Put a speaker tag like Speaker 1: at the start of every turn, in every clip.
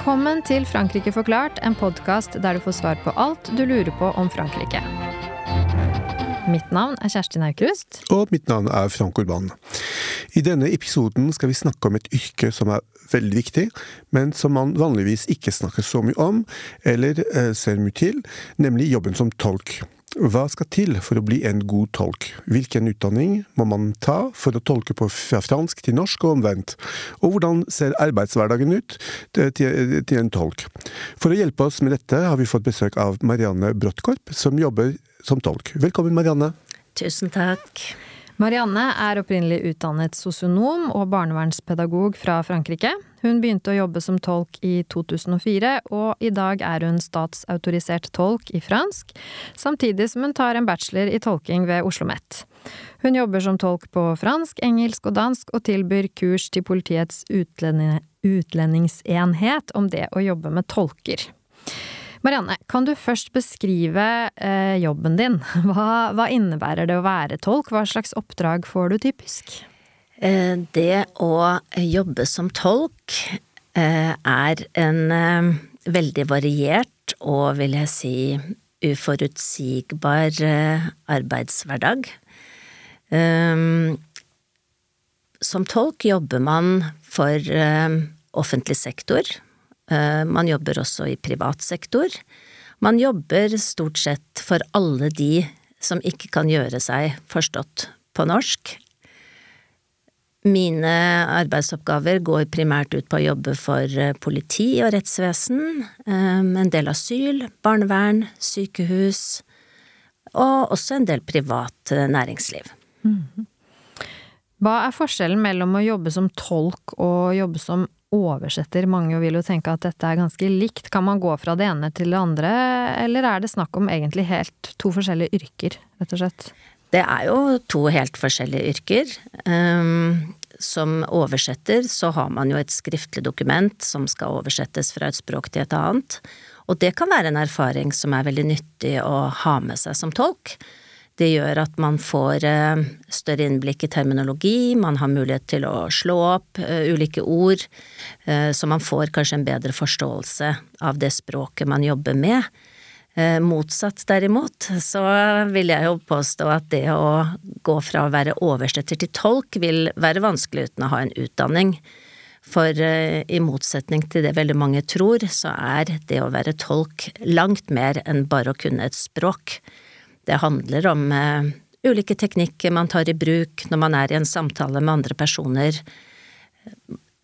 Speaker 1: Velkommen til Frankrike forklart, en podkast der du får svar på alt du lurer på om Frankrike. Mitt navn er Kjersti Naukrust.
Speaker 2: Og mitt navn er Frank Urban. I denne episoden skal vi snakke om et yrke som er veldig viktig, men som man vanligvis ikke snakker så mye om, eller eh, ser mye til, nemlig jobben som tolk. Hva skal til for å bli en god tolk? Hvilken utdanning må man ta for å tolke fra fransk til norsk og omvendt? Og hvordan ser arbeidshverdagen ut til en tolk? For å hjelpe oss med dette har vi fått besøk av Marianne Bråttkorp, som jobber som tolk. Velkommen, Marianne.
Speaker 3: Tusen takk.
Speaker 1: Marianne er opprinnelig utdannet sosionom og barnevernspedagog fra Frankrike. Hun begynte å jobbe som tolk i 2004, og i dag er hun statsautorisert tolk i fransk, samtidig som hun tar en bachelor i tolking ved Oslo OsloMet. Hun jobber som tolk på fransk, engelsk og dansk, og tilbyr kurs til politiets utlendingsenhet om det å jobbe med tolker. Marianne, kan du først beskrive eh, jobben din? Hva, hva innebærer det å være tolk, hva slags oppdrag får du typisk?
Speaker 3: Eh, det å jobbe som tolk eh, er en eh, veldig variert og, vil jeg si, uforutsigbar arbeidshverdag. Som tolk jobber man for offentlig sektor. Man jobber også i privat sektor. Man jobber stort sett for alle de som ikke kan gjøre seg forstått på norsk, mine arbeidsoppgaver går primært ut på å jobbe for eh, politi og rettsvesen, eh, en del asyl, barnevern, sykehus, og også en del privat eh, næringsliv. Mhm.
Speaker 1: Hva er forskjellen mellom å jobbe som tolk og jobbe som oversetter? Mange vil jo tenke at dette er ganske likt. Kan man gå fra det ene til det andre, eller er det snakk om egentlig helt to forskjellige yrker, rett og slett?
Speaker 3: Det er jo to helt forskjellige yrker. Um, som oversetter så har man jo et skriftlig dokument som skal oversettes fra et språk til et annet, og det kan være en erfaring som er veldig nyttig å ha med seg som tolk. Det gjør at man får uh, større innblikk i terminologi, man har mulighet til å slå opp uh, ulike ord, uh, så man får kanskje en bedre forståelse av det språket man jobber med. Eh, motsatt, derimot, så vil jeg jo påstå at det å gå fra å være oversetter til tolk vil være vanskelig uten å ha en utdanning. For eh, i motsetning til det veldig mange tror, så er det å være tolk langt mer enn bare å kunne et språk. Det handler om uh, ulike teknikker man tar i bruk når man er i en samtale med andre personer.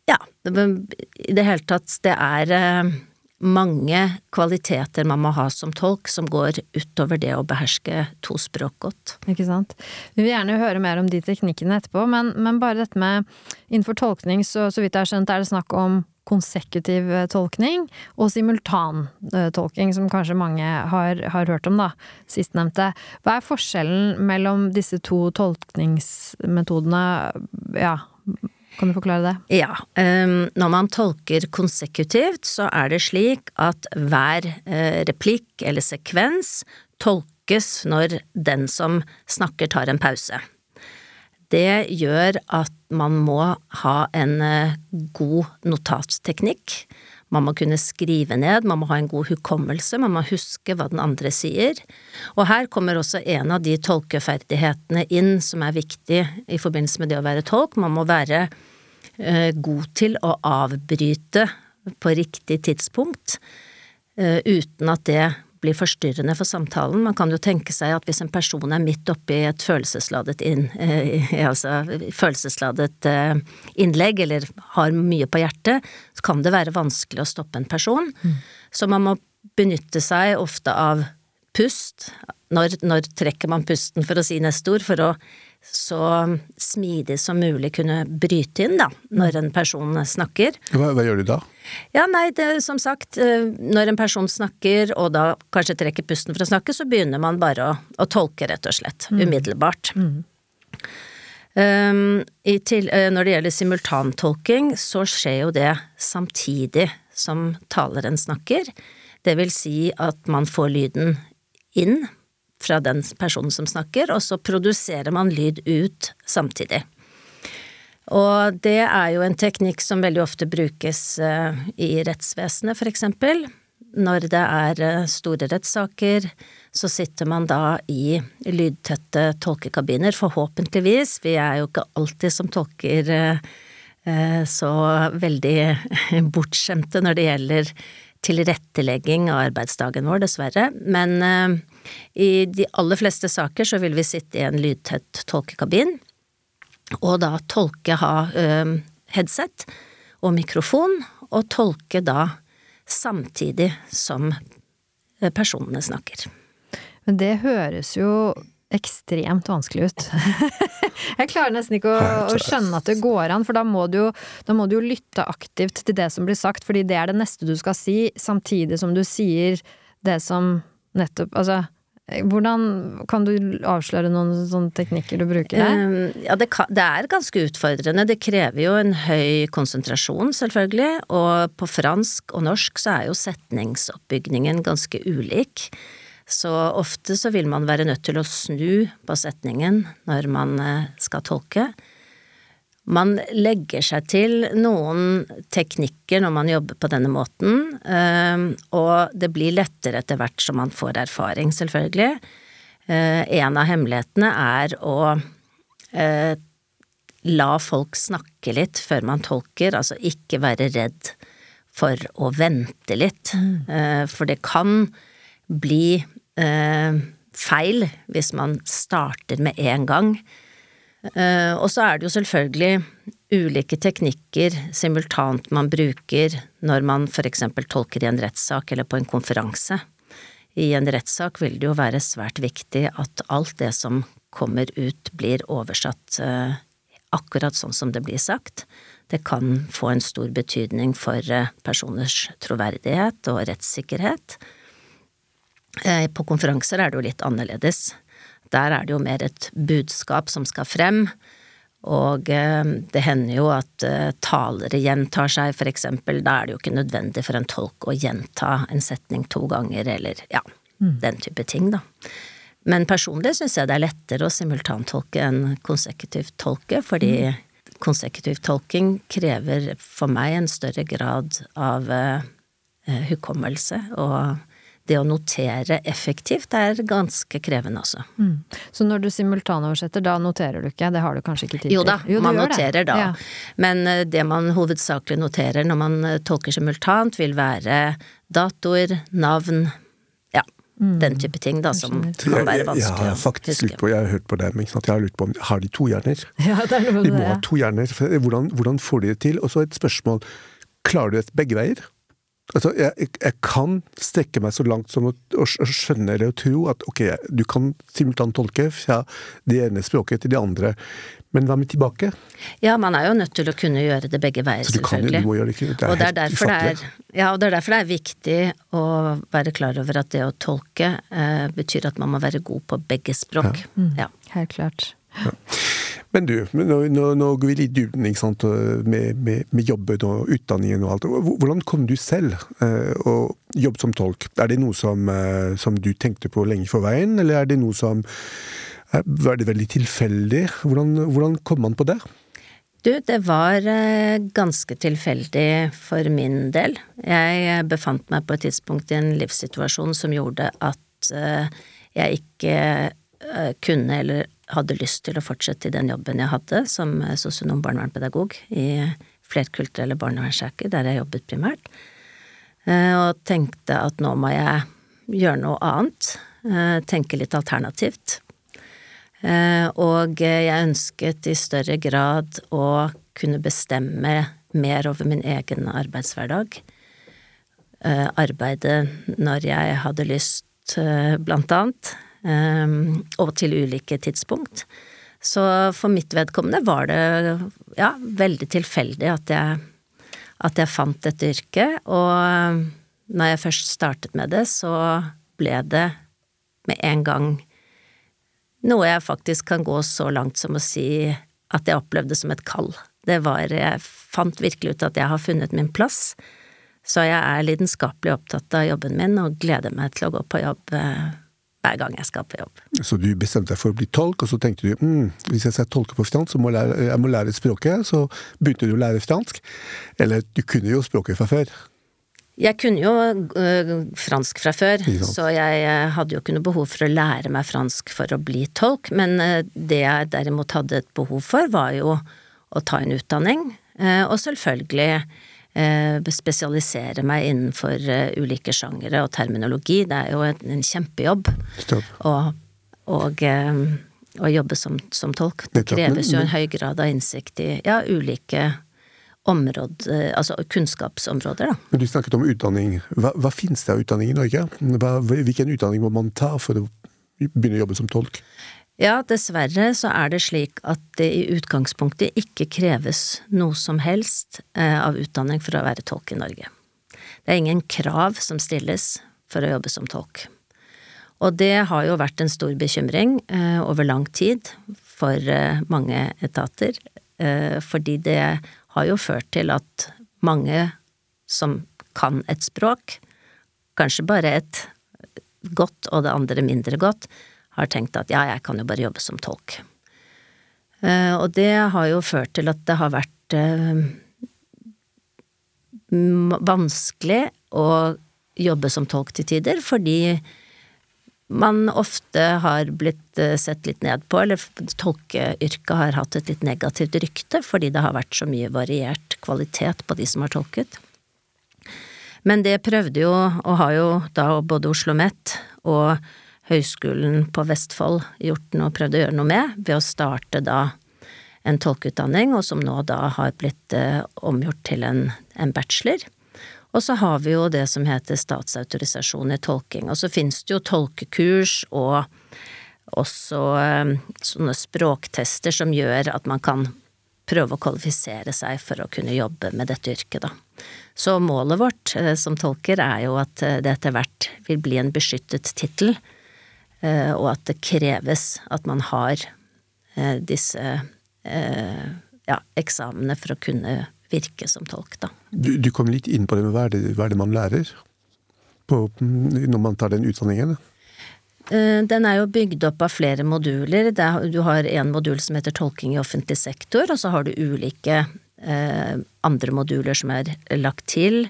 Speaker 3: Ja, i det hele tatt, det er uh, mange kvaliteter man må ha som tolk som går utover det å beherske to språk godt.
Speaker 1: Ikke sant. Vi vil gjerne høre mer om de teknikkene etterpå, men, men bare dette med innenfor tolkning, så, så vidt jeg har skjønt, er det snakk om konsekutiv eh, tolkning og simultantolking, som kanskje mange har, har hørt om, da, sistnevnte. Hva er forskjellen mellom disse to tolkningsmetodene, ja, kan du forklare det?
Speaker 3: Ja. Um, når man tolker konsekutivt, så er det slik at hver uh, replikk eller sekvens tolkes når den som snakker, tar en pause. Det gjør at man må ha en uh, god notatteknikk. Man må kunne skrive ned, man må ha en god hukommelse, man må huske hva den andre sier. Og her kommer også en av de tolkeferdighetene inn som er viktig i forbindelse med det å være tolk. Man må være eh, god til å avbryte på riktig tidspunkt, eh, uten at det blir forstyrrende for samtalen. Man kan jo tenke seg at hvis en person er midt oppe i et følelsesladet, inn, eh, altså følelsesladet eh, innlegg, eller har mye på hjertet, så kan det være vanskelig å stoppe en person. Mm. Så man må benytte seg ofte av pust. Når, når trekker man pusten, for å si neste ord, for å så smidig som mulig kunne bryte inn, da, når en person snakker.
Speaker 2: Hva, hva gjør du da?
Speaker 3: Ja, nei, det, som sagt, eh, når en person snakker, og da kanskje trekker pusten for å snakke, så begynner man bare å, å tolke, rett og slett. Mm. Umiddelbart. Mm. Um, til, uh, når det gjelder simultantolking, så skjer jo det samtidig som taleren snakker. Det vil si at man får lyden inn fra den personen som snakker, og så produserer man lyd ut samtidig. Og det er jo en teknikk som veldig ofte brukes eh, i rettsvesenet, for eksempel. Når det er eh, store rettssaker, så sitter man da i lydtette tolkekabiner, forhåpentligvis. Vi er jo ikke alltid som tolker eh, så veldig bortskjemte når det gjelder tilrettelegging av arbeidsdagen vår, dessverre. Men i de aller fleste saker så vil vi sitte i en lydtett tolkekabin og da tolke ha øh, headset og mikrofon, og tolke da samtidig som personene snakker.
Speaker 1: Men det høres jo ekstremt vanskelig ut. jeg klarer nesten ikke å, å, skjønne at det går an, for da må, du jo, da må du jo lytte aktivt til det som blir sagt, fordi det er det neste du skal si, samtidig som du sier det som nettopp Altså, hvordan kan du avsløre noen sånne teknikker du bruker der?
Speaker 3: Ehm, ja, det, kan, det, er ganske utfordrende. Det krever jo en høy konsentrasjon, selvfølgelig. Og på fransk og norsk så er jo setningsoppbygningen ganske ulik. Så ofte så vil man være nødt til å snu på setningen når man eh, skal tolke. Man legger seg til noen teknikker når man jobber på denne måten, ehm, og det blir lettere etter hvert som man får erfaring, selvfølgelig. Eh, en av hemmelighetene er å eh, la folk snakke litt før man tolker, altså ikke være redd for å vente litt, mm. Eh, for det kan bli feil hvis man starter med en gang. Eh, og så er det jo selvfølgelig ulike teknikker simultant man bruker når man eksempel tolker i en rettssak eller på en konferanse. I en rettssak vil det jo være svært viktig at alt det som kommer ut, blir oversatt eh, akkurat sånn som det blir sagt. Det kan få en stor betydning for eh, personers troverdighet og rettssikkerhet. På konferanser er det jo litt annerledes. Der er det jo mer et budskap som skal frem, og eh, det hender jo at eh, talere gjentar seg, for eksempel. Da er det jo ikke nødvendig for en tolk å gjenta en setning to ganger, eller ja, mm. den type ting, da. Men personlig syns jeg det er lettere å simultantolke enn konsekutivt tolke, fordi mm. konsekutiv tolking krever for meg en større grad av hukommelse og det å notere effektivt er ganske krevende, altså. Mm.
Speaker 1: Så når du simultanoversetter, da noterer du ikke? Det har du kanskje ikke tid
Speaker 3: til? Jo da, jo, man noterer det. da. Ja. Men eh, det man hovedsakelig noterer når man eh, tolker simultant, vil være datoer, navn, ja, mm. den type ting da, som kan være vanskelig
Speaker 2: å huske. Jeg har faktisk lurt på, jeg har hørt på dem, jeg har lurt på om har de to hjerner?
Speaker 1: Ja, det er noe
Speaker 2: de må ha to hjerner. Hvordan, hvordan får de det til? Og så et spørsmål, klarer du det begge veier? Altså, jeg, jeg, kan strekke meg så langt som å, å, skjønne eller å tro at ok, du kan simultantolke fra det ene språket til det andre, men hva med tilbake?
Speaker 3: Ja, man er jo nødt til å kunne gjøre det begge veier, selvfølgelig.
Speaker 2: Du må gjøre det, det er
Speaker 3: og det er, derfor det er, ja, og det er derfor det er viktig å være klar over at det å tolke eh, betyr at man må være god på begge språk.
Speaker 1: Ja. Mm, ja. Helt klart. Ja.
Speaker 2: Men du, nå, nå, nå, går vi litt i med, med, med, jobben og utdanningen og alt. Hvordan kom du selv eh, å jobbe som tolk? Er det noe som, eh, som, du tenkte på lenge for veien, eller er det noe som Var det veldig tilfeldig? Hvordan, hvordan kom man på det?
Speaker 3: Du, det var eh, ganske tilfeldig for min del. Jeg befant meg på et tidspunkt i en livssituasjon som gjorde at jeg ikke kunne eller hadde lyst til å fortsette i den jobben jeg hadde som sosionom barnevernspedagog i flerkulturelle barnevernssaker, der jeg jobbet primært, eh, og tenkte at nå må jeg gjøre noe annet, eh, tenke litt alternativt. Eh, og jeg ønsket i større grad å kunne bestemme mer over min egen arbeidshverdag. Arbeide når jeg hadde lyst, blant annet. Ehm, og til ulike tidspunkt. Så for mitt vedkommende var det ja, veldig tilfeldig at jeg, at jeg fant dette yrket, og når jeg først startet med det, så ble det med en gang noe jeg faktisk kan gå så langt som å si at jeg opplevde som et kall. Det var Jeg fant virkelig ut at jeg har funnet min plass, så jeg er lidenskapelig opptatt av jobben min og gleder meg til å gå på jobb eh, hver gang jeg skal på jobb.
Speaker 2: Så du bestemte deg for å bli tolk, og så tenkte du mm, hvis jeg skal tolke på fransk, så må jeg, lære, jeg må lære språket. Så begynte du å lære fransk. Eller du kunne jo språket fra før.
Speaker 3: Jeg kunne jo øh, fransk fra før, så jeg øh, hadde jo ikke noe behov for å lære meg fransk for å bli tolk, men øh, det jeg derimot hadde et behov for, var jo å ta en utdanning, og selvfølgelig spesialisere meg innenfor øh, ulike sjangere og terminologi. Det er jo en, kjempejobb øh, å jobbe som, som tolk. Det kreves jo en høy grad av innsikt i ja, ulike områder, altså kunnskapsområder, da.
Speaker 2: Men du snakket om utdanning. Hva, hva finnes det av utdanning i Norge? Hva, hvilken utdanning må man ta for å begynne å jobbe som tolk?
Speaker 3: Ja, dessverre så er det slik at det i utgangspunktet ikke kreves noe som helst eh, av utdanning for å være tolk i Norge. Det er ingen krav som stilles for å jobbe som tolk. Og det har jo vært en stor bekymring eh, over lang tid for eh, mange etater, fordi det har jo ført til at mange som kan et språk, kanskje bare et godt og det andre mindre godt, har tenkt at ja, jeg kan jo bare jobbe som tolk. Eh, og det har jo ført til at det har vært eh, vanskelig å jobbe som tolk til tider, fordi man ofte har blitt eh, sett litt ned på, eller tolkeyrket har hatt et litt negativt rykte, fordi det har vært så mye variert kvalitet på de som har tolket. Men det prøvde jo, og har jo da både Oslo OsloMet og Høgskolen på Vestfold gjort noe, prøvd å gjøre noe med, ved å starte da en tolkeutdanning, og som nå da har blitt eh, omgjort til en, en bachelor. Og så har vi jo det som heter statsautorisasjon i tolking, og så finnes det jo tolkekurs og også eh, sånne språktester som gjør at man kan prøve å kvalifisere seg for å kunne jobbe med dette yrket, da. Så målet vårt eh, som tolker er jo at eh, det etter hvert vil bli en beskyttet tittel, og at det kreves at man har eh, disse eh, ja, eksamene for å kunne virke som tolk, da.
Speaker 2: Du, du kom litt inn på det med hva er det, hva er det man lærer på, når man tar den utdanningen.
Speaker 3: Eh, Den er jo bygd opp av flere moduler. Er, du har en modul som heter tolking i offentlig sektor, og så har du ulike eh, andre moduler som er lagt til,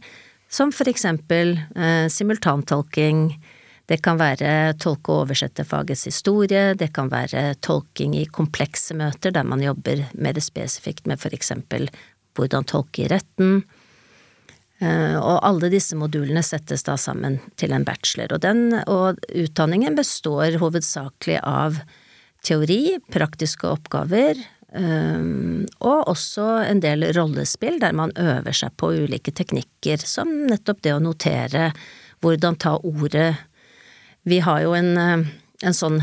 Speaker 3: som for eksempel eh, simultantolking. Det kan være tolke- og oversetterfagets historie, det kan være tolking i komplekse møter der man jobber mer spesifikt med for eksempel hvordan tolke i retten. Eh, Og alle disse modulene settes da sammen til en bachelor, og den, og utdanningen består hovedsakelig av teori, praktiske oppgaver, eh, og også en del rollespill der man øver seg på ulike teknikker, som nettopp det å notere, hvordan ta ordet. Vi har jo en, eh, en sånn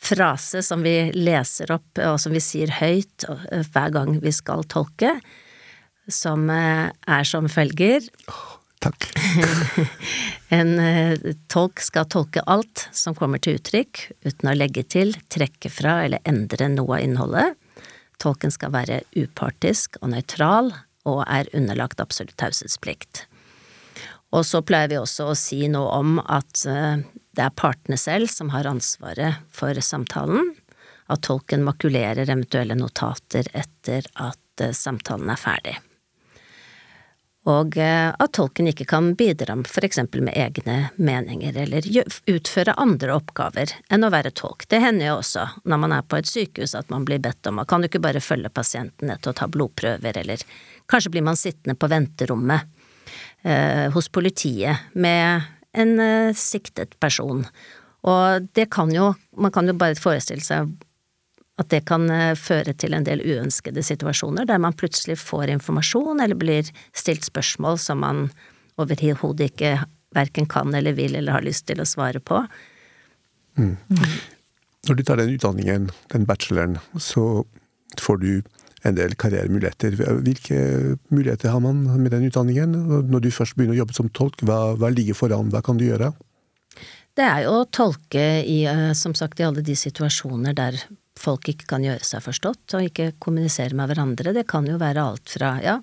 Speaker 3: frase som vi leser opp, og som vi sier høyt eh, hver gang vi skal tolke, som eh, er som følger.
Speaker 2: Takk.
Speaker 3: En eh, tolk skal tolke alt som kommer til uttrykk, uten å legge til, trekke fra eller endre noe av innholdet. Tolken skal være upartisk og nøytral, og er underlagt absolutt taushetsplikt. Og så pleier vi også å si noe om at eh, det er partene selv som har ansvaret for samtalen, at tolken makulerer eventuelle notater etter at eh, samtalen er ferdig og eh, at tolken ikke kan bidra for eksempel med egne meninger eller utføre andre oppgaver enn å være tolk. Det hender jo også når man er på et sykehus at man blir bedt om at kan du ikke bare følge pasienten etter å ta blodprøver, eller kanskje blir man sittende på venterommet eh, hos politiet med en eh, siktet person. Og det kan jo, man kan jo bare forestille seg at det kan eh, føre til en del uønskede situasjoner der man plutselig får informasjon eller blir stilt spørsmål som man overhodet ikke verken kan eller vil eller har lyst til å svare på.
Speaker 2: Når du tar den utdanningen, den bacheloren, så får du en del karrieremuligheter. Hvilke muligheter har man med den utdanningen? Når du først begynner å jobbe som tolk, hva, hva ligger foran, hva kan du gjøre?
Speaker 3: Det er jo å tolke i, eh, som sagt, i alle de situasjoner der folk ikke kan gjøre seg forstått og ikke kommunisere med hverandre. Det kan jo være alt fra, ja,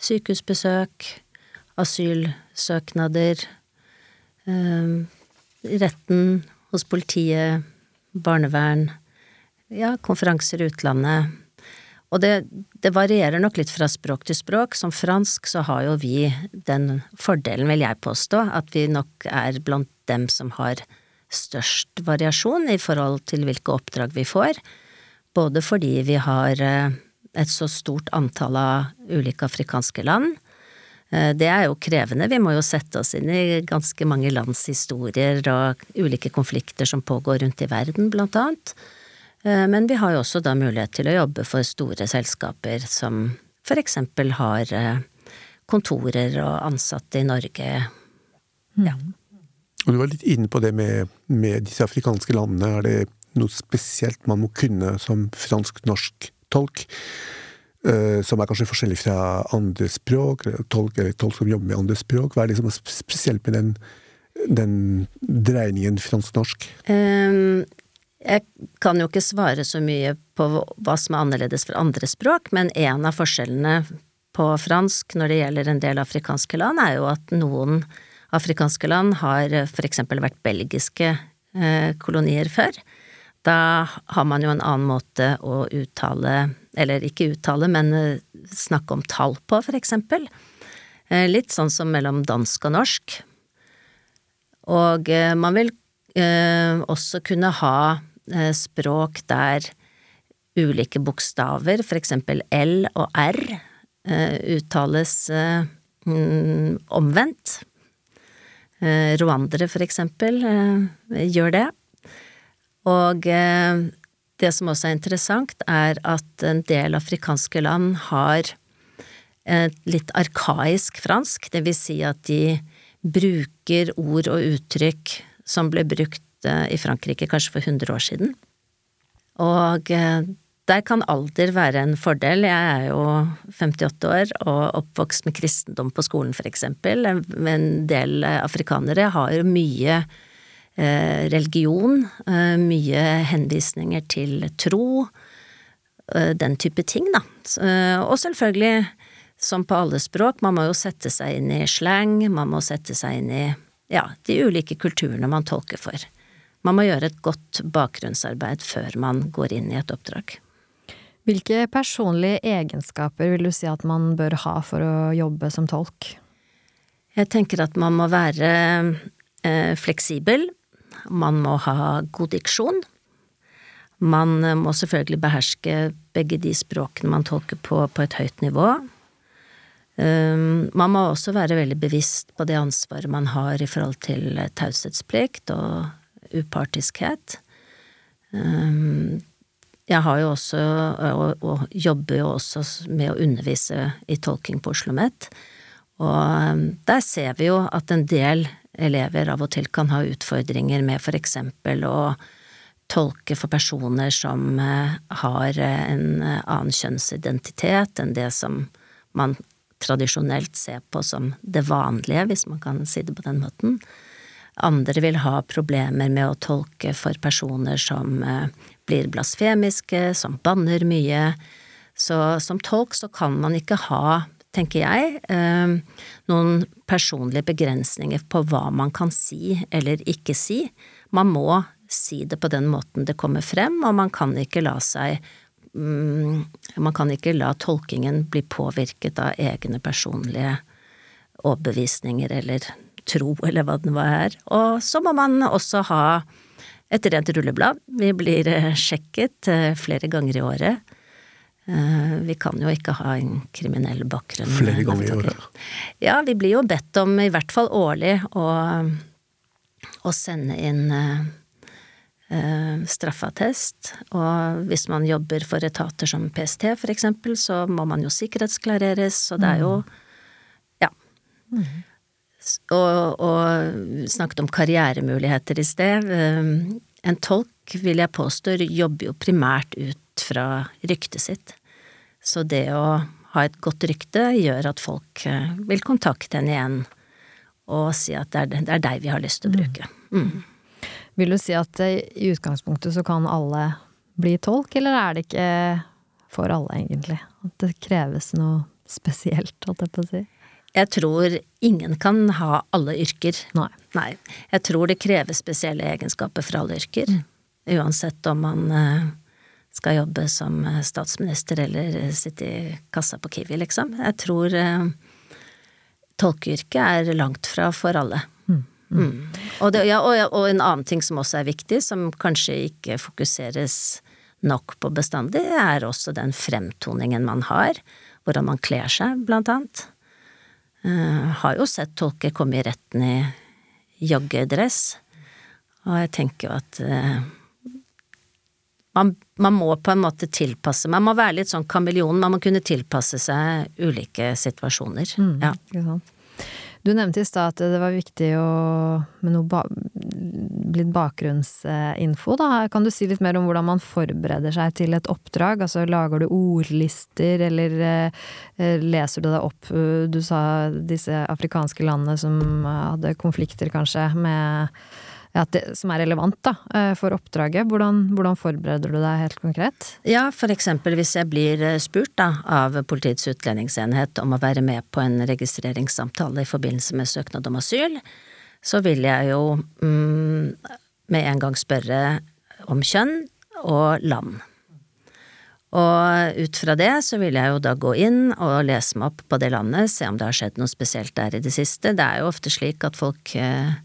Speaker 3: sykehusbesøk, asylsøknader, eh, retten hos politiet, barnevern, ja, konferanser i utlandet. Og det, det, varierer nok litt fra språk til språk. Som fransk så har jo vi den fordelen, vil jeg påstå, at vi nok er blant dem som har størst variasjon i forhold til hvilke oppdrag vi får. Både fordi vi har eh, et så stort antall av ulike afrikanske land. Eh, det er jo krevende, vi må jo sette oss inn i ganske mange lands historier og ulike konflikter som pågår rundt i verden, blant annet. Eh, men vi har jo også da mulighet til å jobbe for store selskaper som for eksempel har eh, kontorer og ansatte i Norge.
Speaker 1: Mm.
Speaker 3: Ja.
Speaker 2: Og du var litt inne på det med, med disse afrikanske landene. Er det noe spesielt man må kunne som fransk-norsk tolk? Uh, som er kanskje forskjellig fra andre språk, tolk, eller tolk som jobber med andre språk. Hva er det som er spesielt med den, den dreiningen fransk-norsk?
Speaker 3: Um, jeg kan jo ikke svare så mye på hva som er annerledes for andre språk, men en av forskjellene på fransk når det gjelder en del afrikanske land, er jo at noen afrikanske land har for eksempel vært belgiske eh, kolonier før. Da har man jo en annen måte å uttale, eller ikke uttale, men eh, snakke om tall på, for eksempel. Eh, litt sånn som mellom dansk og norsk. Og man vil også kunne ha språk der ulike bokstaver, for eksempel L og R, eh, uttales eh, mm, omvendt. Rwandere, for eksempel, gjør det. Og det som også er interessant, er at en del afrikanske land har et litt arkaisk fransk, det vil si at de bruker ord og uttrykk som ble brukt i Frankrike kanskje for 100 år siden. Og eh, der kan alder være en fordel. Jeg er jo 58 år og oppvokst med kristendom på skolen, for eksempel. En del afrikanere har jo mye eh, religion, eh, mye henvisninger til tro, den type ting, da. Og selvfølgelig, som på alle språk, man må jo sette seg inn i slang, man må sette seg inn i ja, de ulike kulturene man tolker for. Man må gjøre et godt bakgrunnsarbeid før man går inn i et oppdrag.
Speaker 1: Hvilke personlige egenskaper vil du si at man bør ha for å jobbe som tolk?
Speaker 3: Jeg tenker at man må være eh, fleksibel. Man må ha god diksjon. Man må selvfølgelig beherske begge de språkene man tolker på, på et høyt nivå. Um, man må også være veldig bevisst på det ansvaret man har i forhold til taushetsplikt og upartiskhet. Ehm, jeg har jo også, og, og jobber jo også med å undervise i tolking på Oslo OsloMet, og ehm, der ser vi jo at en del elever av og til kan ha utfordringer med for eksempel å tolke for personer som eh, har en annen kjønnsidentitet enn det som man tradisjonelt ser på som det vanlige, hvis man kan si det på den måten. Andre vil ha problemer med å tolke for personer som eh, blir blasfemiske, som banner mye. Så som tolk så kan man ikke ha, tenker jeg, eh, noen personlige begrensninger på hva man kan si eller ikke si. Man må si det på den måten det kommer frem, og man kan ikke la seg mm, man kan ikke la tolkingen bli påvirket av egne personlige overbevisninger eller tro, eller hva det nå er. Og så må man også ha et rent rulleblad. Vi blir eh, sjekket eh, flere ganger i året. Eh, vi kan jo ikke ha en kriminell bakgrunn.
Speaker 2: Flere ganger i året?
Speaker 3: Ja, vi blir jo bedt om, i hvert fall årlig, å, å sende inn straffeattest. Og hvis man jobber for etater som PST, eksempel, så må man jo sikkerhetsklareres, og det er jo mm. Ja. Og, og snakket om karrieremuligheter i sted. Um, en tolk, vil jeg påstå, jobber jo primært ut fra ryktet sitt. Så det å ha et godt rykte gjør at folk uh, vil kontakte henne igjen og si at det er, det er deg vi har lyst til å mm. bruke. Mm.
Speaker 1: Vil du si at uh, i utgangspunktet så kan alle bli tolk, eller er det ikke for alle, egentlig? At det kreves noe spesielt, holdt jeg på å si?
Speaker 3: Jeg tror ingen kan ha alle yrker.
Speaker 1: Nei.
Speaker 3: Nei. Jeg tror det krever spesielle egenskaper for alle yrker. Uansett om man eh, skal jobbe som eh, statsminister eller sitte i kassa på Kiwi, liksom. Jeg tror eh, tolkeyrket er langt fra for alle. Mm. Og, det, ja, og, og en annen ting som også er viktig, som kanskje ikke fokuseres nok på bestandig, er også den fremtoningen man har. Hvordan man kler seg, blant annet. Uh, har jo sett tolker komme i retten i joggedress, og jeg tenker jo at uh, man, man, må på en måte tilpasse Man må være litt sånn kameleon, man må kunne tilpasse seg ulike situasjoner.
Speaker 1: Mm,
Speaker 3: ja.
Speaker 1: Du nevnte i stad at det var viktig å, med noe ba, litt bakgrunnsinfo, da. Kan du si litt mer om hvordan man forbereder seg til et oppdrag? Altså lager du ordlister, eller eh, leser du deg opp Du sa disse afrikanske landene som hadde konflikter, kanskje, med ja, det, som er relevant da, for oppdraget. Hvordan, hvordan, forbereder du deg helt konkret?
Speaker 3: Ja, for eksempel hvis jeg blir spurt da, av Politiets utlendingsenhet om å være med på en registreringssamtale i forbindelse med søknad om asyl, så vil jeg jo mm, med en gang spørre om kjønn og land. Og ut fra det så vil jeg jo da gå inn og lese meg opp på det landet, se om det har skjedd noe spesielt der i det siste. Det er jo ofte slik at folk eh,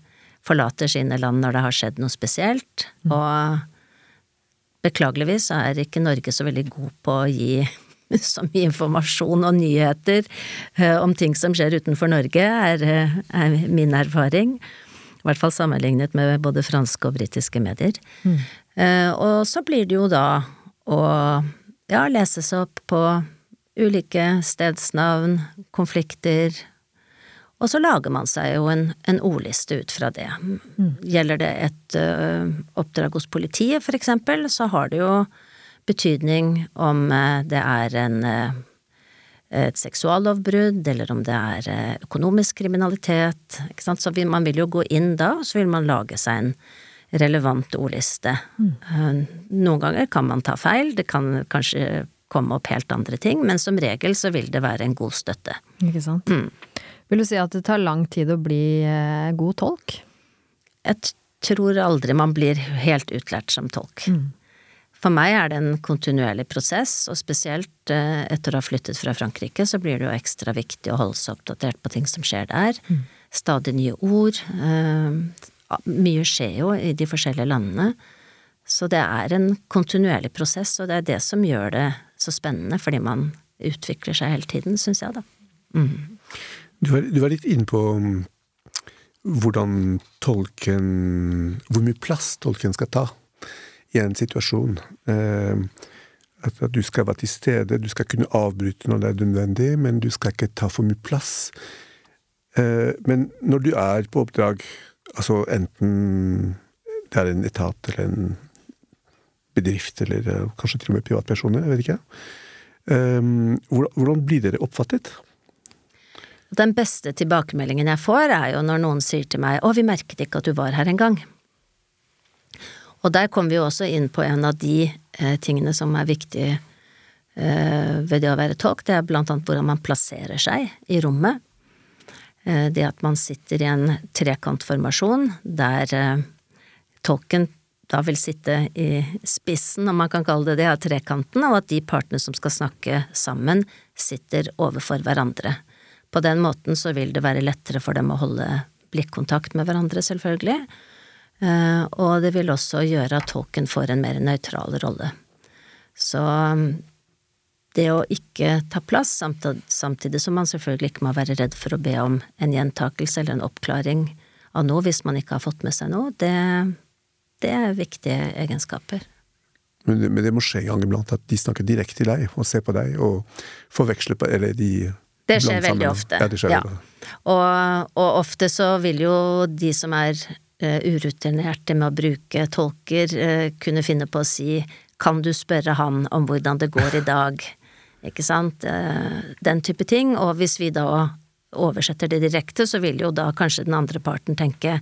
Speaker 3: forlater sine land når det har skjedd noe spesielt, og beklageligvis er ikke Norge så veldig god på å gi så mye informasjon og nyheter uh, om ting som skjer utenfor Norge, er, er, min erfaring. I hvert fall sammenlignet med både franske og britiske medier. Mm. Uh, og så blir det jo da å ja, lese seg opp på ulike stedsnavn, konflikter, og så lager man seg jo en, en ordliste ut fra det. Mm. Gjelder det et uh, oppdrag hos politiet, for eksempel, så har det jo betydning om uh, det er en uh, et seksuallovbrudd, eller om det er økonomisk kriminalitet, ikke sant. Så man vil jo gå inn da, og så vil man lage seg en relevant ordliste. Mm. Noen ganger kan man ta feil, det kan kanskje komme opp helt andre ting, men som regel så vil det være en god støtte.
Speaker 1: Ikke sant. Mm. Vil du si at det tar lang tid å bli eh, god tolk?
Speaker 3: Jeg tror aldri man blir helt utlært som tolk. Mm. For meg er det en kontinuerlig prosess, og spesielt eh, etter å ha flyttet fra Frankrike, så blir det jo ekstra viktig å holde seg oppdatert på ting som skjer der. Mm. Stadig nye ord. Eh, mye skjer jo i de forskjellige landene. Så det er en kontinuerlig prosess, og det er det som gjør det så spennende, fordi man utvikler seg hele tiden, syns jeg, da. Mm.
Speaker 2: Du var, du var litt inne på um, hvordan tolken Hvor mye plass tolken skal ta i en situasjon. Eh, at, du skal være til stede, du skal kunne avbryte når det er nødvendig, men du skal ikke ta for mye plass. Eh, men når du er på oppdrag, altså enten det er en etat eller en bedrift, eller eh, kanskje til og med privatpersoner, jeg vet ikke, hvordan blir dere oppfattet?
Speaker 3: Den beste tilbakemeldingen jeg får, er jo når noen sier til meg 'Å, vi merket ikke at du var her engang'. Og der kommer vi jo også inn på en av de eh, tingene som er viktige eh, ved det å være tolk, det er blant annet hvordan man plasserer seg i rommet. Eh, det at man sitter i en trekantformasjon der eh, tolken da vil sitte i spissen, om man kan kalle det det, av trekanten, og at de partene som skal snakke sammen, sitter overfor hverandre. På den måten så vil det være lettere for dem å holde blikkontakt med hverandre, selvfølgelig. Eh, og det vil også gjøre at tolken får en mer nøytral rolle. Så um, det å ikke ta plass, samtidig som man selvfølgelig ikke må være redd for å be om en gjentakelse eller en oppklaring av noe hvis man ikke har fått med seg noe, det, det er viktige egenskaper.
Speaker 2: Men det, men det må skje en gang iblant at de snakker direkte til deg og ser på deg og forveksler på Eller de
Speaker 3: det skjer veldig ofte.
Speaker 2: Ja, det skjer
Speaker 3: ja. Og, og, ofte så vil jo de som er urutinerte med å bruke tolker, uh, kunne finne på å si kan du spørre han om hvordan det går i dag, ikke sant, uh, den type ting, og hvis vi da oversetter det direkte, så vil jo da kanskje den andre parten tenke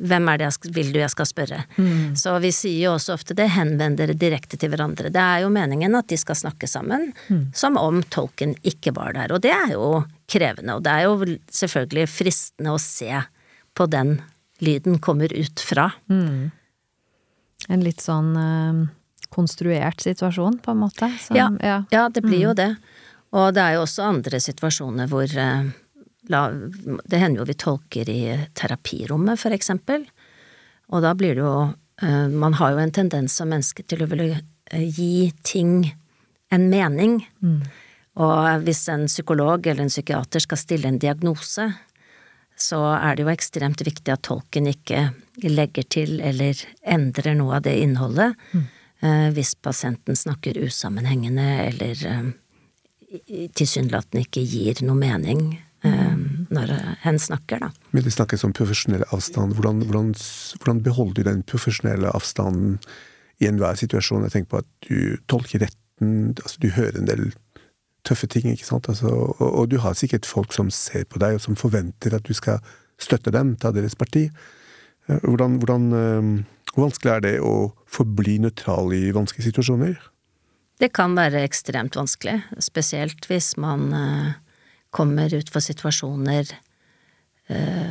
Speaker 3: hvem er det jeg vil du jeg skal spørre? Mm. Så vi sier jo også ofte det, henvend dere direkte til hverandre. Det er jo meningen at de skal snakke sammen, mm. som om tolken ikke var der. Og det er jo krevende. Og det er jo selvfølgelig fristende å se på den lyden kommer ut fra.
Speaker 1: Mm. En litt sånn øh, konstruert situasjon, på en måte?
Speaker 3: Som, ja, ja. ja, det blir jo mm. det. Og det er jo også andre situasjoner hvor øh, la, Det hender jo vi tolker i terapirommet, for eksempel. Og da blir det jo øh, Man har jo en tendens som menneske til å ville gi ting en mening. Mm. Og hvis en psykolog eller en psykiater skal stille en diagnose, så er det jo ekstremt viktig at tolken ikke legger til eller endrer noe av det innholdet mm. eh, hvis pasienten snakker usammenhengende eller eh, tilsynelatende ikke gir noe mening eh, mm. når hen snakker, da.
Speaker 2: Men det snakkes om profesjonell avstand. Hvordan, hvordan, hvordan beholder du den profesjonelle avstanden i enhver situasjon? Jeg tenker på at du tolker retten, altså du hører en del tøffe ting, ikke sant. Altså, og, og, du har sikkert folk som ser på deg, og som forventer at du skal støtte dem, ta deres parti. Eh, hvordan, hvordan, eh, hvor vanskelig er det å forbli nøytral i vanskelige situasjoner?
Speaker 3: Det kan være ekstremt vanskelig, spesielt hvis man eh, kommer ut for situasjoner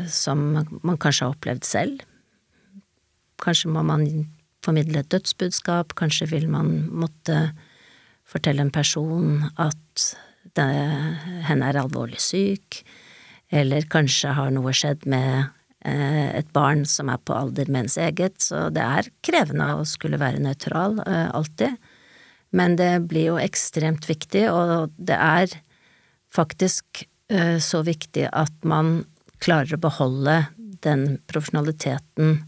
Speaker 3: som man kanskje har opplevd selv. Kanskje må man formidle et dødsbudskap, kanskje vil man måtte fortelle en person at det, henne er alvorlig syk, eller kanskje har noe skjedd med eh, et barn som er på alder med ens eget, så det er krevende å skulle være nøytral eh, alltid. Men det blir jo ekstremt viktig, og det er faktisk eh, så viktig at man klarer å beholde den profesjonaliteten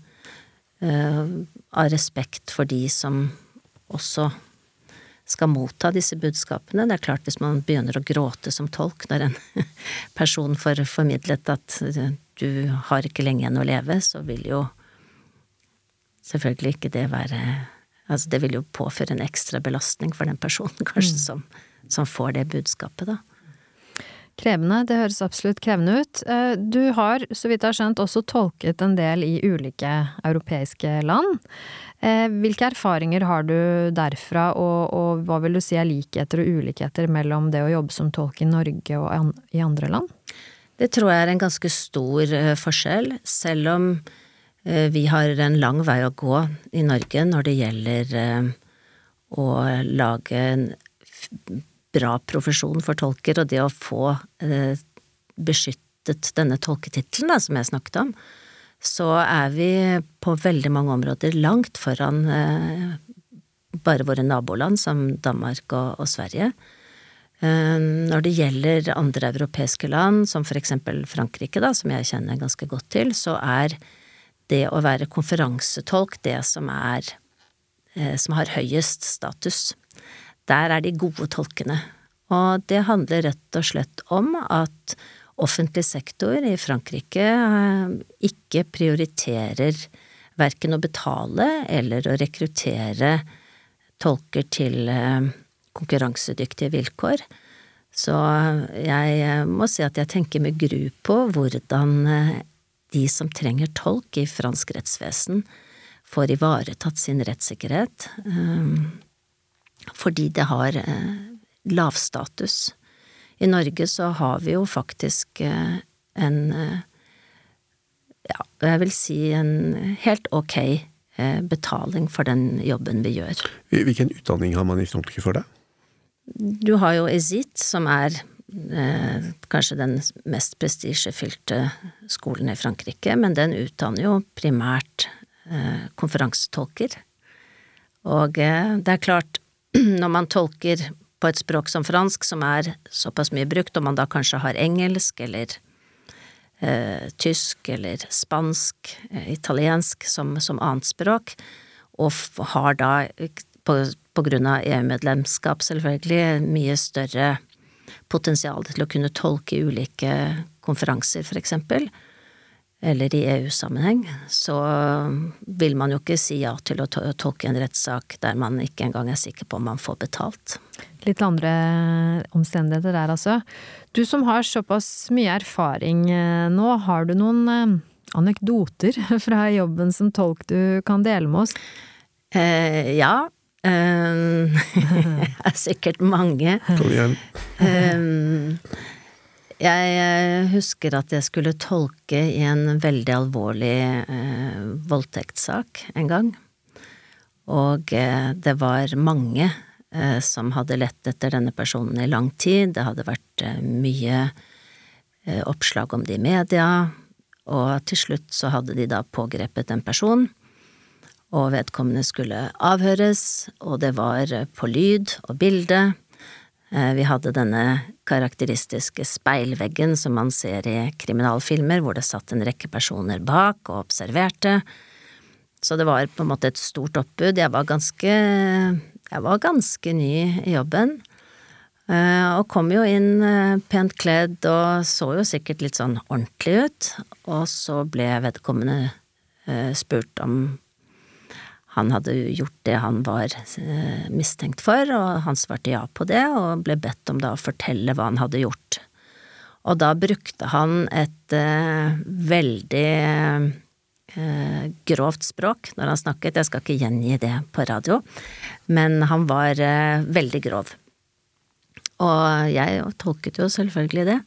Speaker 3: av respekt for de som også skal motta disse budskapene. Det er klart hvis man begynner å gråte som tolk når en person får formidlet at du har ikke lenge igjen å leve, så vil jo selvfølgelig ikke det være Altså det vil jo påføre en ekstra belastning for den personen kanskje mm. som, som får det budskapet, da.
Speaker 1: Krevende, det høres absolutt krevende ut. Eh, du har, så vidt jeg har skjønt, også tolket en del i ulike europeiske land. Eh, hvilke erfaringer har du derfra, og, og, hva vil du si er likheter og ulikheter mellom det å jobbe som tolk i Norge og i andre land?
Speaker 3: Det tror jeg er en ganske stor eh, forskjell, selv om eh, vi har en lang vei å gå i Norge når det gjelder å lage en bra profesjon for tolker, og det å få beskyttet denne tolketittelen som jeg snakket om så er vi på veldig mange områder langt foran eh, bare våre naboland som Danmark og, og Sverige. Eh, når det gjelder andre europeiske land, som for eksempel Frankrike, da, som jeg kjenner ganske godt til, så er det å være konferansetolk det som er eh, som har høyest status. Der er de gode tolkene. Og det handler rett og slett om at offentlig sektor i Frankrike eh, ikke prioriterer verken å betale eller å rekruttere tolker til eh, konkurransedyktige vilkår. Så jeg eh, må si at jeg tenker med gru på hvordan de som trenger tolk i fransk rettsvesen, får ivaretatt sin rettssikkerhet, fordi det har lavstatus. I Norge så har vi jo faktisk eh, en eh, ja, jeg vil si en helt ok eh, betaling for den jobben vi gjør.
Speaker 2: Hvilken utdanning har man i Frankrike for det?
Speaker 3: Du har jo ESIT, som er eh, kanskje den mest prestisjefylte skolen i Frankrike, men den utdanner jo primært eh, konferansetolker. Og eh, det er klart, når man tolker på et språk som fransk, som er såpass mye brukt, og man da kanskje har engelsk eller eh, tysk eller spansk, eh, italiensk som, som, annet språk, og har da, på, på grunn av EU-medlemskap selvfølgelig, mye større potensial til å kunne tolke ulike konferanser, for eksempel, eller i EU-sammenheng, så vil man jo ikke si ja til å tolke en rettssak der man ikke engang er sikker på om man får betalt.
Speaker 1: Litt andre omstendigheter der, altså. Du som har såpass mye erfaring eh, nå, har du noen eh, anekdoter fra jobben som tolk du kan dele med oss?
Speaker 3: Eh, ja. Eh, det er sikkert mange.
Speaker 2: Kom igjen.
Speaker 3: Eh, Jeg eh, husker at jeg skulle tolke i en veldig alvorlig eh, voldtektssak en gang. Og eh, det var mange eh, som hadde lett etter denne personen i lang tid. Det hadde vært eh, mye eh, oppslag om det i media, og til slutt så hadde de da pågrepet en person. Og vedkommende skulle avhøres, og det var på lyd og bilde. Eh, vi hadde denne karakteristiske speilveggen som man ser i kriminalfilmer, hvor det satt en rekke personer bak og observerte. Så det var på en måte et stort oppbud. Jeg var ganske, jeg var ganske ny i jobben. Eh, og kom jo inn eh, pent kledd og så jo sikkert litt sånn ordentlig ut. Og så ble vedkommende spurt om han hadde gjort det han var eh, mistenkt for, og han svarte ja på det, og ble bedt om da å fortelle hva han hadde gjort. Og da brukte han et eh, veldig eh, grovt språk når han snakket, jeg skal ikke gjengi det på radio, men han var eh, veldig grov. Og jeg tolket jo selvfølgelig det.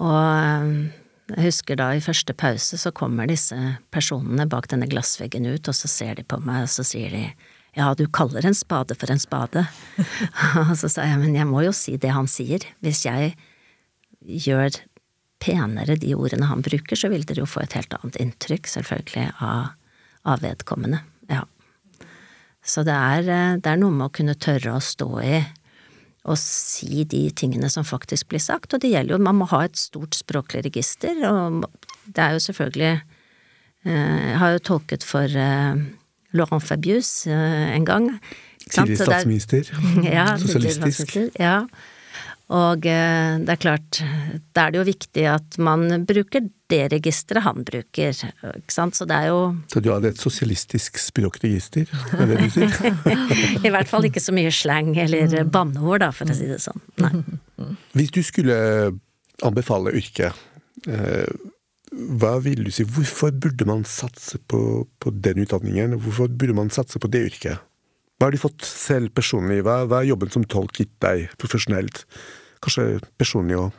Speaker 3: Og jeg husker da i første pause så kommer disse personene bak denne glassveggen ut, og så ser de på meg, og så sier de ja, du kaller en spade for en spade. og så sa jeg men jeg må jo si det han sier. Hvis jeg gjør penere de ordene han bruker, så vil dere jo få et helt annet inntrykk, selvfølgelig, av, av vedkommende. Ja. Så det er, det er noe med å kunne tørre å stå i å si de tingene som faktisk blir sagt, og det gjelder jo, man må ha et stort språklig register, og det er jo selvfølgelig eh, Jeg har jo tolket for eh, Laurent Fabius eh, en gang.
Speaker 2: Tidligere statsminister.
Speaker 3: ja,
Speaker 2: Sosialistisk.
Speaker 3: Ja. Og eh, det er klart, da er det jo viktig at man bruker det registeret han bruker, ikke sant, så det er jo
Speaker 2: Så du hadde et sosialistisk språkregister, er det du sier?
Speaker 3: I hvert fall ikke så mye slang eller banneord, da, for å si det sånn. Nei.
Speaker 2: Hvis du skulle anbefale yrket, eh, hva vil du si, hvorfor burde man satse på, på den utdanningen, hvorfor burde man satse på det yrket? Hva har du fått selv personlig, hva, hva er jobben som tolk gitt deg profesjonelt? Kanskje personlig òg?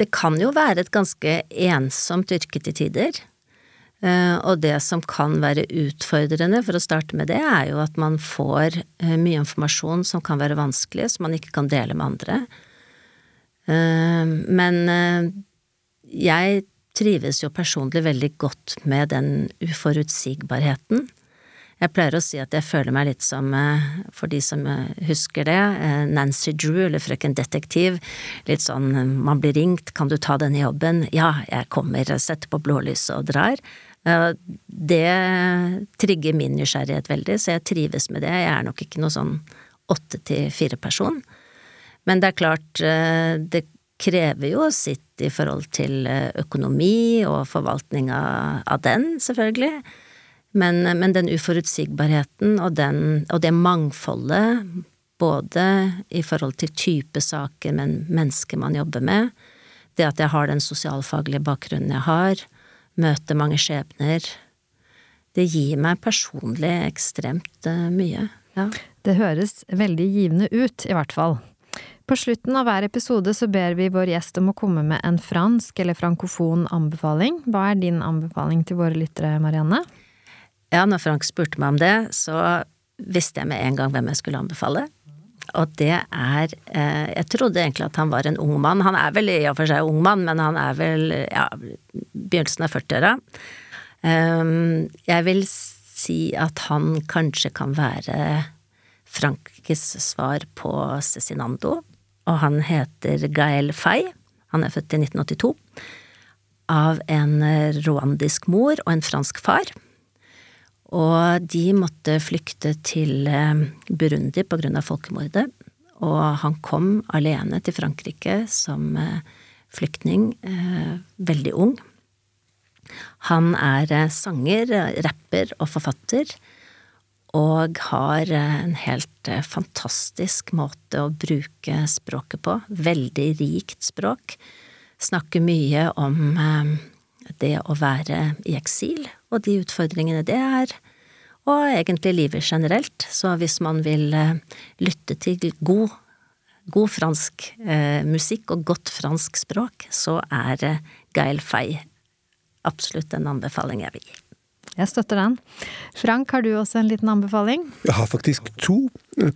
Speaker 3: Det kan jo være et ganske ensomt yrke til tider. Eh, og det som kan være utfordrende, for å starte med det, er jo at man får eh, mye informasjon som kan være vanskelig, som man ikke kan dele med andre. Eh, men jeg trives jo personlig veldig godt med den uforutsigbarheten. Jeg pleier å si at jeg føler meg litt som, eh, for de som eh, husker det, eh, Nancy Drew eller Frøken Detektiv. Litt sånn man blir ringt, kan du ta denne jobben? Ja, jeg kommer, setter på blålyset og drar. Det trigger min nysgjerrighet veldig, så jeg trives med det. Jeg er nok ikke noe sånn åtte til fire-person. Men det er klart, det krever jo sitt i forhold til økonomi og forvaltning av den, selvfølgelig. Men, men den uforutsigbarheten og, den, og det mangfoldet, både i forhold til type saker, men mennesker man jobber med, det at jeg har den sosialfaglige bakgrunnen jeg har, møter mange skjebner, det gir meg personlig ekstremt uh, mye. Ja.
Speaker 1: Det høres veldig givende ut, i hvert fall. På slutten av hver episode så ber vi vår gjest om å komme med en fransk eller frankofon anbefaling. Hva er din anbefaling til våre lyttere, Marianne?
Speaker 3: Ja, når Frank spurte meg om det, så visste jeg med en gang hvem jeg skulle anbefale. Og det er eh, Jeg trodde egentlig at han var en ung mann. Han er vel i og for seg ung mann, men han er vel ja, begynnelsen av 40-åra. Um, jeg vil si at han kanskje kan være Frankes svar på Cezinando, og han heter Gael Fay. Han er født i 1982. Av en rwandisk mor og en fransk far. Og de måtte flykte til eh, Burundi av folkemordet. Og han kom alene til Frankrike som eh, flyktning, eh, veldig ung. Han er sanger, rapper og forfatter, og har en helt fantastisk måte å bruke språket på. Veldig rikt språk. Snakker mye om det å være i eksil, og de utfordringene det er, og egentlig livet generelt. Så hvis man vil eh, lytte til god god fransk eh, musikk og godt fransk språk, så er eh, Gael Fay absolutt en anbefaling jeg vil gi.
Speaker 1: Jeg støtter den. Frank, har du også en liten anbefaling?
Speaker 2: Jeg har faktisk to.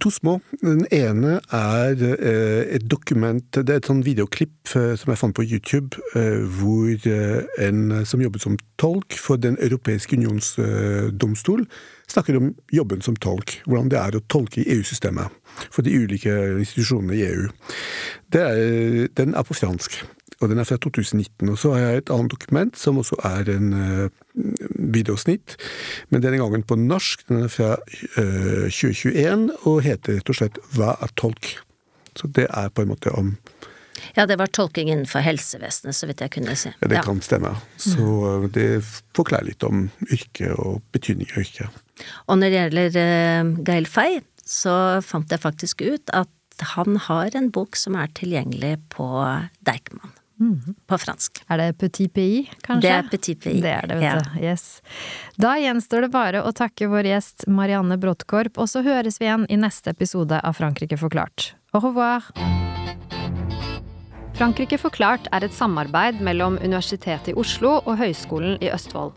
Speaker 2: To små. Den ene er eh, et dokument Det er et sånn videoklipp eh, som jeg fant på YouTube, eh, hvor en som jobbet som tolk for Den europeiske unions domstol, snakker om jobben som tolk. Hvordan det er å tolke EU-systemet for de ulike institusjonene i EU. Er, den er på fransk og den er fra 2019. Og så har jeg et annet dokument som også er en uh, videosnitt, men denne gangen på norsk. Den er fra uh, eh, 2021 og heter rett og slett Hva er tolk? Så det er på en måte om
Speaker 3: ja, det var tolking innenfor helsevesenet, så vidt jeg kunne si.
Speaker 2: Ja, det kan stemme. Så uh, det forklarer litt om yrket og betydningen av yrket.
Speaker 3: Og når det gjelder uh, Geil Fay, så fant jeg faktisk ut at han har en bok som er tilgjengelig på Deichman. Mm. På fransk.
Speaker 1: Er det Petit Pays, kanskje?
Speaker 3: Det er Petit Pays.
Speaker 1: Det er det, vet ja. du. Yes. Da gjenstår det bare å takke vår gjest Marianne Bråttkorp, og så høres vi igjen i neste episode av Frankrike forklart. Au revoir! Frankrike forklart er et samarbeid mellom Universitetet i Oslo og Høgskolen i Østfold.